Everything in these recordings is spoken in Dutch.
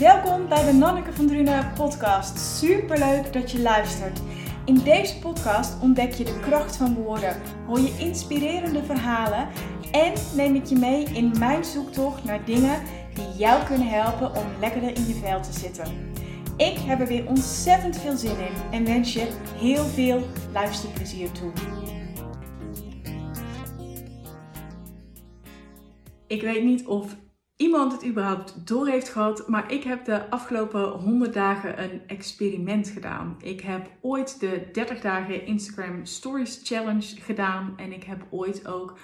Welkom bij de Nanneke van Drunen podcast. Superleuk dat je luistert. In deze podcast ontdek je de kracht van woorden, hoor je inspirerende verhalen en neem ik je mee in mijn zoektocht naar dingen die jou kunnen helpen om lekkerder in je vel te zitten. Ik heb er weer ontzettend veel zin in en wens je heel veel luisterplezier toe. Ik weet niet of iemand het überhaupt door heeft gehad, maar ik heb de afgelopen 100 dagen een experiment gedaan. Ik heb ooit de 30 dagen Instagram Stories Challenge gedaan en ik heb ooit ook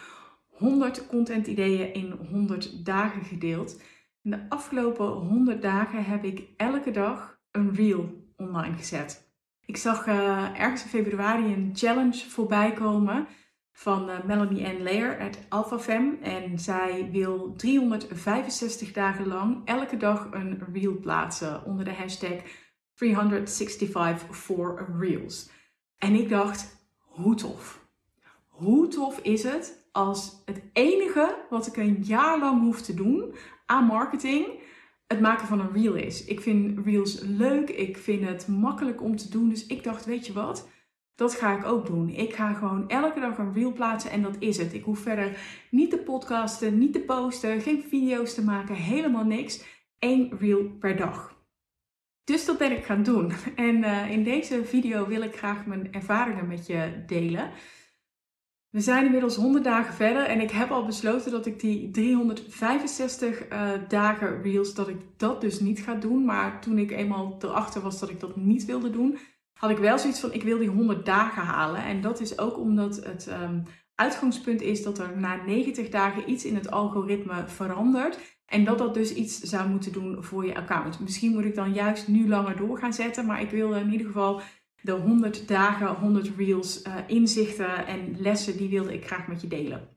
100 content ideeën in 100 dagen gedeeld. In de afgelopen 100 dagen heb ik elke dag een reel online gezet. Ik zag uh, ergens in februari een challenge voorbij komen van uh, Melanie Ann Layer uit AlphaFem. En zij wil 365 dagen lang elke dag een reel plaatsen onder de hashtag 365 for Reels. En ik dacht, hoe tof. Hoe tof is het als het enige wat ik een jaar lang hoef te doen aan marketing het maken van een reel is. Ik vind reels leuk, ik vind het makkelijk om te doen. Dus ik dacht, weet je wat? Dat ga ik ook doen. Ik ga gewoon elke dag een reel plaatsen en dat is het. Ik hoef verder niet te podcasten, niet te posten, geen video's te maken, helemaal niks. Eén reel per dag. Dus dat ben ik gaan doen. En uh, in deze video wil ik graag mijn ervaringen met je delen. We zijn inmiddels 100 dagen verder en ik heb al besloten dat ik die 365 uh, eh, dagen reels, dat ik dat dus niet ga doen. Maar toen ik eenmaal erachter was dat ik dat niet wilde doen, had ik wel zoiets van, ik wil die 100 dagen halen. En dat is ook omdat het um, uitgangspunt is dat er na 90 dagen iets in het algoritme verandert. En dat dat dus iets zou moeten doen voor je account. Misschien moet ik dan juist nu langer door gaan zetten. Maar ik wil in ieder geval de 100 dagen, 100 reels, uh, inzichten en lessen, die wilde ik graag met je delen.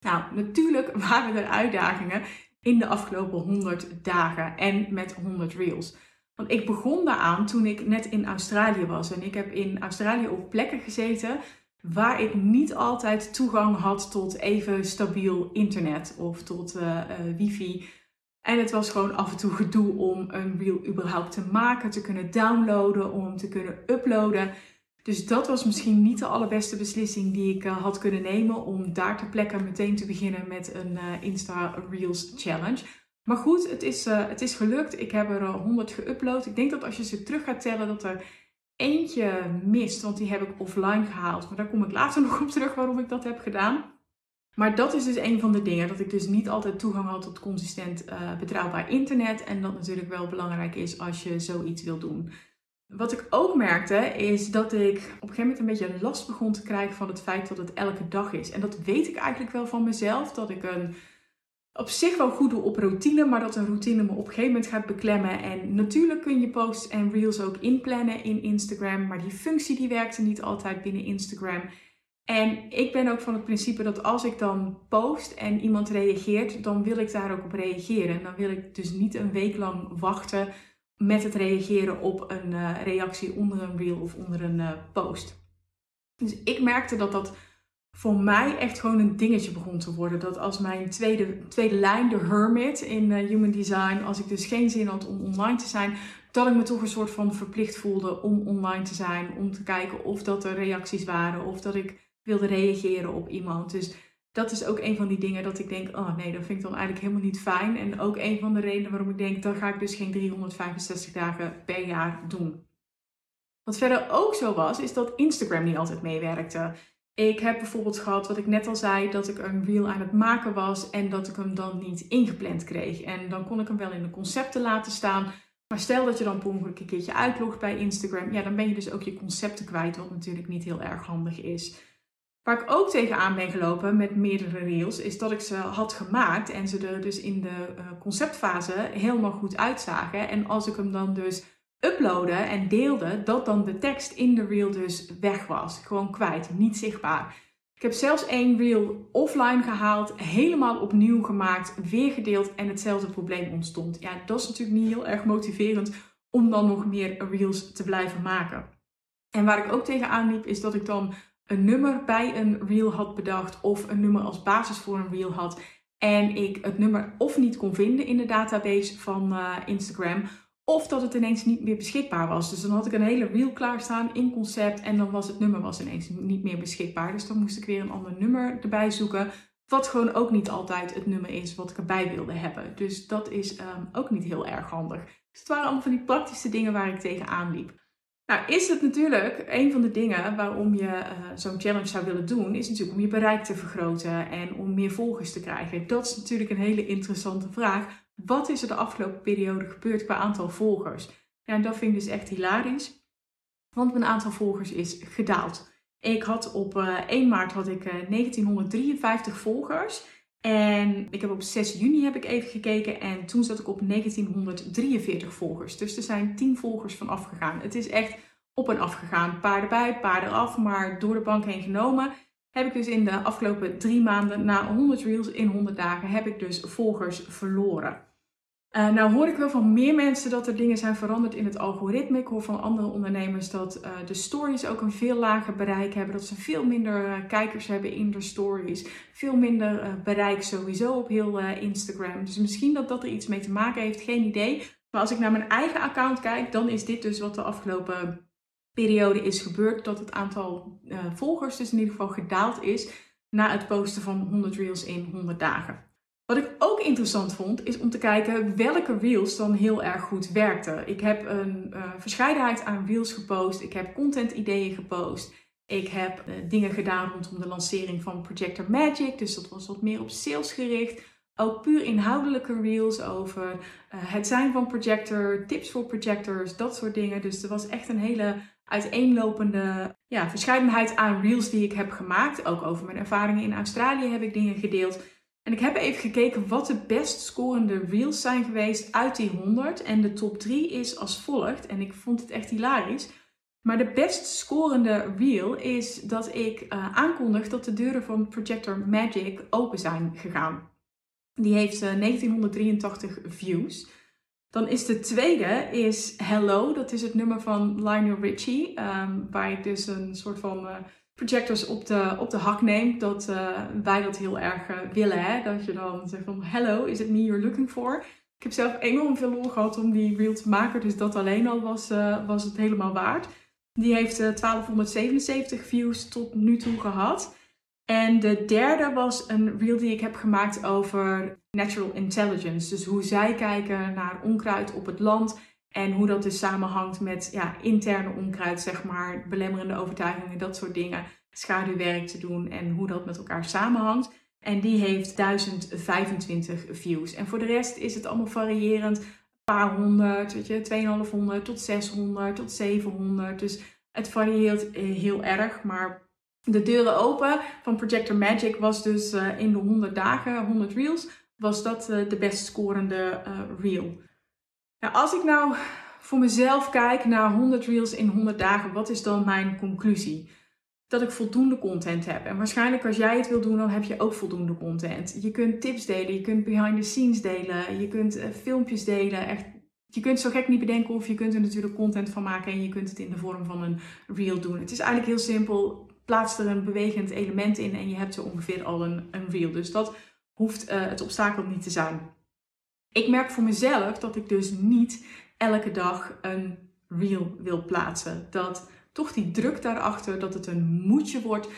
Nou, natuurlijk waren er uitdagingen in de afgelopen 100 dagen en met 100 reels. Want ik begon daaraan toen ik net in Australië was. En ik heb in Australië op plekken gezeten waar ik niet altijd toegang had tot even stabiel internet of tot uh, uh, wifi. En het was gewoon af en toe gedoe om een reel überhaupt te maken, te kunnen downloaden, om te kunnen uploaden. Dus dat was misschien niet de allerbeste beslissing die ik uh, had kunnen nemen om daar ter plekke meteen te beginnen met een Insta Reels Challenge. Maar goed, het is, uh, het is gelukt. Ik heb er 100 geüpload. Ik denk dat als je ze terug gaat tellen, dat er eentje mist. Want die heb ik offline gehaald. Maar daar kom ik later nog op terug waarom ik dat heb gedaan. Maar dat is dus een van de dingen. Dat ik dus niet altijd toegang had tot consistent uh, betrouwbaar internet. En dat natuurlijk wel belangrijk is als je zoiets wil doen. Wat ik ook merkte is dat ik op een gegeven moment een beetje last begon te krijgen van het feit dat het elke dag is. En dat weet ik eigenlijk wel van mezelf. Dat ik een op zich wel goed doe op routine, maar dat een routine me op een gegeven moment gaat beklemmen. En natuurlijk kun je posts en reels ook inplannen in Instagram, maar die functie die werkte niet altijd binnen Instagram. En ik ben ook van het principe dat als ik dan post en iemand reageert, dan wil ik daar ook op reageren. Dan wil ik dus niet een week lang wachten met het reageren op een uh, reactie onder een reel of onder een uh, post. Dus ik merkte dat dat voor mij echt gewoon een dingetje begon te worden. Dat als mijn tweede, tweede lijn, de hermit in uh, human design, als ik dus geen zin had om online te zijn, dat ik me toch een soort van verplicht voelde om online te zijn. Om te kijken of dat er reacties waren of dat ik wilde reageren op iemand. Dus dat is ook een van die dingen dat ik denk, oh nee, dat vind ik dan eigenlijk helemaal niet fijn. En ook een van de redenen waarom ik denk, dan ga ik dus geen 365 dagen per jaar doen. Wat verder ook zo was, is dat Instagram niet altijd meewerkte. Ik heb bijvoorbeeld gehad, wat ik net al zei, dat ik een reel aan het maken was en dat ik hem dan niet ingepland kreeg. En dan kon ik hem wel in de concepten laten staan. Maar stel dat je dan per ongeluk een keertje uitlogt bij Instagram, ja, dan ben je dus ook je concepten kwijt, wat natuurlijk niet heel erg handig is. Waar ik ook tegenaan ben gelopen met meerdere reels, is dat ik ze had gemaakt en ze er dus in de uh, conceptfase helemaal goed uitzagen. En als ik hem dan dus uploaden en deelde, dat dan de tekst in de reel dus weg was. Gewoon kwijt, niet zichtbaar. Ik heb zelfs één reel offline gehaald, helemaal opnieuw gemaakt, weer gedeeld en hetzelfde probleem ontstond. Ja, dat is natuurlijk niet heel erg motiverend om dan nog meer reels te blijven maken. En waar ik ook tegenaan liep, is dat ik dan een nummer bij een reel had bedacht of een nummer als basis voor een reel had. En ik het nummer of niet kon vinden in de database van uh, Instagram. Of dat het ineens niet meer beschikbaar was. Dus dan had ik een hele reel klaarstaan in concept. En dan was het nummer was ineens niet meer beschikbaar. Dus dan moest ik weer een ander nummer erbij zoeken. Wat gewoon ook niet altijd het nummer is wat ik erbij wilde hebben. Dus dat is um, ook niet heel erg handig. Dus het waren allemaal van die praktische dingen waar ik tegenaan liep. Nou, is het natuurlijk een van de dingen waarom je uh, zo'n challenge zou willen doen, is natuurlijk om je bereik te vergroten en om meer volgers te krijgen. Dat is natuurlijk een hele interessante vraag. Wat is er de afgelopen periode gebeurd qua aantal volgers? Ja, en dat vind ik dus echt hilarisch, want mijn aantal volgers is gedaald. Ik had op uh, eh, 1 maart had ik uh, eh, 1953 volgers. En ik heb op 6 juni heb ik even gekeken en toen zat ik op 1943 volgers. Dus er zijn 10 volgers van afgegaan. Het is echt op en af gegaan. Paar erbij, paar eraf, maar door de bank heen genomen. Heb ik dus in de afgelopen drie maanden, na 100 reels in 100 dagen, heb ik dus volgers verloren. Uh, nou hoor ik wel van meer mensen dat er dingen zijn veranderd in het algoritme. Ik hoor van andere ondernemers dat uh, de stories ook een veel lager bereik hebben. Dat ze veel minder uh, kijkers hebben in de stories. Veel minder bereik sowieso op heel Instagram. Dus misschien dat dat er iets mee te maken heeft, geen idee. Maar als ik naar mijn eigen account kijk, dan is dit dus wat de afgelopen periode is gebeurd. Dat het aantal volgers dus in ieder geval gedaald is na het posten van 100 reels in 100 dagen. Wat ik ook interessant vond, is om te kijken welke reels dan heel erg goed werkten. Ik heb een uh, verscheidenheid aan reels gepost. Ik heb content ideeën gepost. Ik heb uh, dingen gedaan rondom de lancering van Projector Magic. Dus dat was wat meer op sales gericht. Ook puur inhoudelijke reels over uh, het zijn van projector, tips voor projectors, dat soort dingen. Dus er was echt een hele uiteenlopende ja, verscheidenheid aan reels die ik heb gemaakt. Ook over mijn ervaringen in Australië heb ik dingen gedeeld. En ik heb even gekeken wat de best scorende reels zijn geweest uit die 100. En de top 3 is als volgt. En ik vond het echt hilarisch. Maar de best scorende reel is dat ik uh, aankondig dat de deuren van Projector Magic open zijn gegaan. Die heeft uh, eh, 1983 views. Dan is de tweede is Hello. Dat is het nummer van Lionel Richie. Um, waar ik dus een soort van... Uh, projectors op de, op de hak neemt, dat uh, wij dat heel erg uh, willen. Hè? Dat je dan zegt van, hello, is it me you're looking for? Ik heb zelf enorm veel lol gehad om die reel te maken, dus dat alleen al was, uh, was het helemaal waard. Die heeft 1277 views tot nu toe gehad. En de derde was een reel die ik heb gemaakt over natural intelligence. Dus hoe zij kijken naar onkruid op het land en hoe dat dus samenhangt met ja, interne onkruid, zeg maar, belemmerende overtuigingen, dat soort dingen, schaduwwerk te doen en hoe dat met elkaar samenhangt. En die heeft 1025 views. En voor de rest is het allemaal variërend. Een paar honderd, weet je, 2500 tot 600 tot 700. Dus het varieert eh, heel erg. Maar de deuren open van Projector Magic was dus uh, in de 100 dagen, 100 reels, was dat uh, de best scorende reel. Nou, als ik nou voor mezelf kijk naar 100 reels in 100 dagen, wat is dan mijn conclusie? Dat ik voldoende content heb. En waarschijnlijk als jij het wil doen, dan heb je ook voldoende content. Je kunt tips delen, je kunt behind the scenes delen, je kunt uh, filmpjes delen. Echt, je kunt zo gek niet bedenken of je kunt er natuurlijk content van maken en je kunt het in de vorm van een reel doen. Het is eigenlijk heel simpel. Plaats er een bewegend element in en je hebt zo ongeveer al een, een reel. Dus dat hoeft uh, het obstakel niet te zijn. Ik merk voor mezelf dat ik dus niet elke dag een reel wil plaatsen. Dat toch die druk daarachter, dat het een moedje wordt,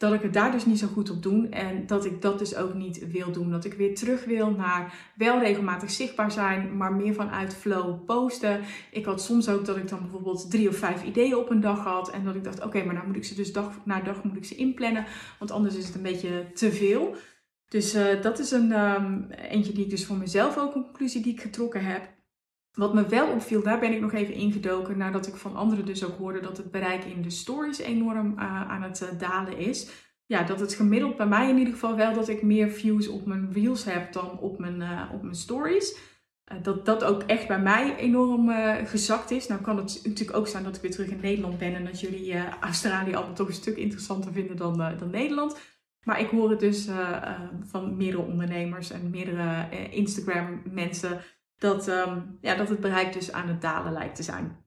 dat ik het daar dus niet zo goed op doe. En dat ik dat dus ook niet wil doen. Dat ik weer terug wil naar wel regelmatig zichtbaar zijn, maar meer vanuit flow posten. Ik had soms ook dat ik dan bijvoorbeeld drie of vijf ideeën op een dag had. En dat ik dacht, oké, maar dan moet ik ze dus dag na dag moet ik ze inplannen. Want anders is het een beetje te veel. Dus uh, dat is een um, eentje die ik dus voor mezelf ook een conclusie die ik getrokken heb. Wat me wel opviel, daar ben ik nog even ingedoken nadat ik van anderen dus ook hoorde dat het bereik in de stories enorm uh, aan het uh, dalen is. Ja, dat het gemiddeld bij mij in ieder geval wel dat ik meer views op mijn reels heb dan op mijn, op mijn stories. dat dat ook echt bij mij enorm gezakt is. Nou kan het natuurlijk ook zijn dat ik weer terug in Nederland ben en dat jullie Australië allemaal toch een stuk interessanter vinden dan, dan Nederland. Maar ik hoor het dus uh, uh, van meerdere ondernemers en meerdere uh, Instagram mensen dat, um, ja, dat het bereik dus aan het dalen lijkt te zijn.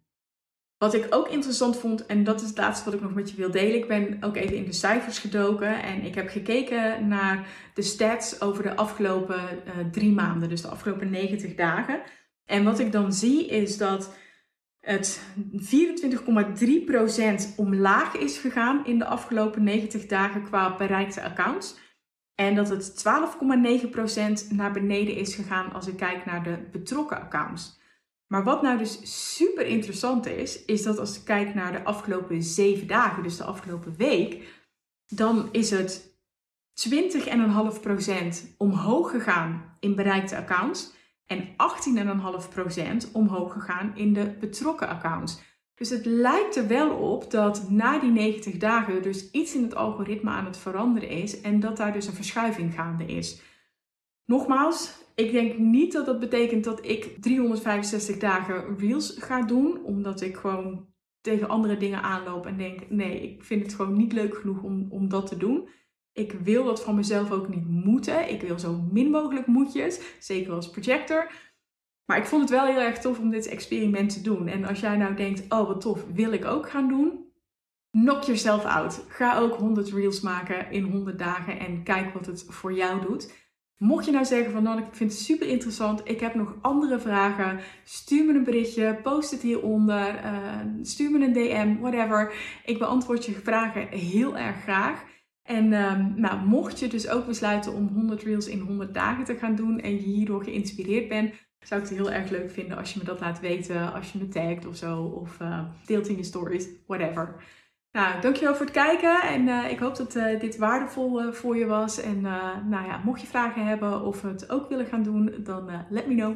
Wat ik ook interessant vond, en dat is het laatste wat ik nog met je wil delen. Ik ben ook even in de cijfers gedoken en ik heb gekeken naar de stats over de afgelopen drie maanden, dus de afgelopen 90 dagen. En wat ik dan zie is dat het 24,3% omlaag is gegaan in de afgelopen 90 dagen qua bereikte accounts. En dat het 12,9% naar beneden is gegaan als ik kijk naar de betrokken accounts. Maar wat nou dus super interessant is, is dat als ik kijk naar de afgelopen 7 dagen, dus de afgelopen week, dan is het 20,5% omhoog gegaan in bereikte accounts en 18,5% omhoog gegaan in de betrokken accounts. Dus het lijkt er wel op dat na die 90 dagen dus iets in het algoritme aan het veranderen is en dat daar dus een verschuiving gaande is. Nogmaals, ik denk niet dat dat betekent dat ik 365 dagen reels ga doen, omdat ik gewoon tegen andere dingen aanloop en denk: nee, ik vind het gewoon niet leuk genoeg om, om dat te doen. Ik wil dat van mezelf ook niet moeten. Ik wil zo min mogelijk moedjes, zeker als projector. Maar ik vond het wel heel erg tof om dit experiment te doen. En als jij nou denkt, oh wat tof, wil ik ook gaan doen? Knock yourself out. Ga ook 100 reels maken in 100 dagen en kijk wat het voor jou doet. Mocht je nou zeggen van dan, ik vind het super interessant, ik heb nog andere vragen, stuur me een berichtje, post het hieronder, uh, stuur me een DM, whatever. Ik beantwoord je vragen heel erg graag. En um, nou, mocht je dus ook besluiten om 100 reels in 100 dagen te gaan doen en je hierdoor geïnspireerd bent, zou ik het heel erg leuk vinden als je me dat laat weten, als je me tagt of zo, of uh, deelt in je stories, whatever. Nou, dankjewel voor het kijken en uh, ik hoop dat uh, dit waardevol voor je was. En nou ja, mocht je vragen hebben of het ook willen gaan doen, dan let me know.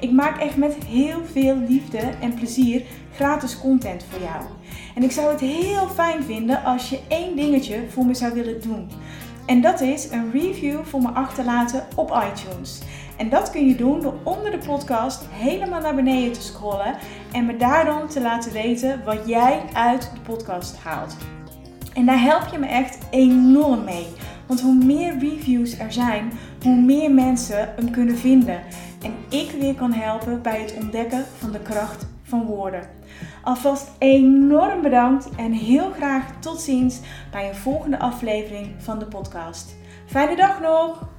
Ik maak echt met heel veel liefde en plezier gratis content voor jou. En ik zou het heel fijn vinden als je één dingetje voor me zou willen doen. En dat is een review voor me achterlaten op iTunes. En dat kun je doen door onder de podcast helemaal naar beneden te scrollen en me daar dan te laten weten wat jij uit de podcast haalt. En daar help je me echt enorm mee. Want hoe meer reviews er zijn, hoe meer mensen hem kunnen vinden. En ik weer kan helpen bij het ontdekken van de kracht van woorden. Alvast enorm bedankt en heel graag tot ziens bij een volgende aflevering van de podcast. Fijne dag nog!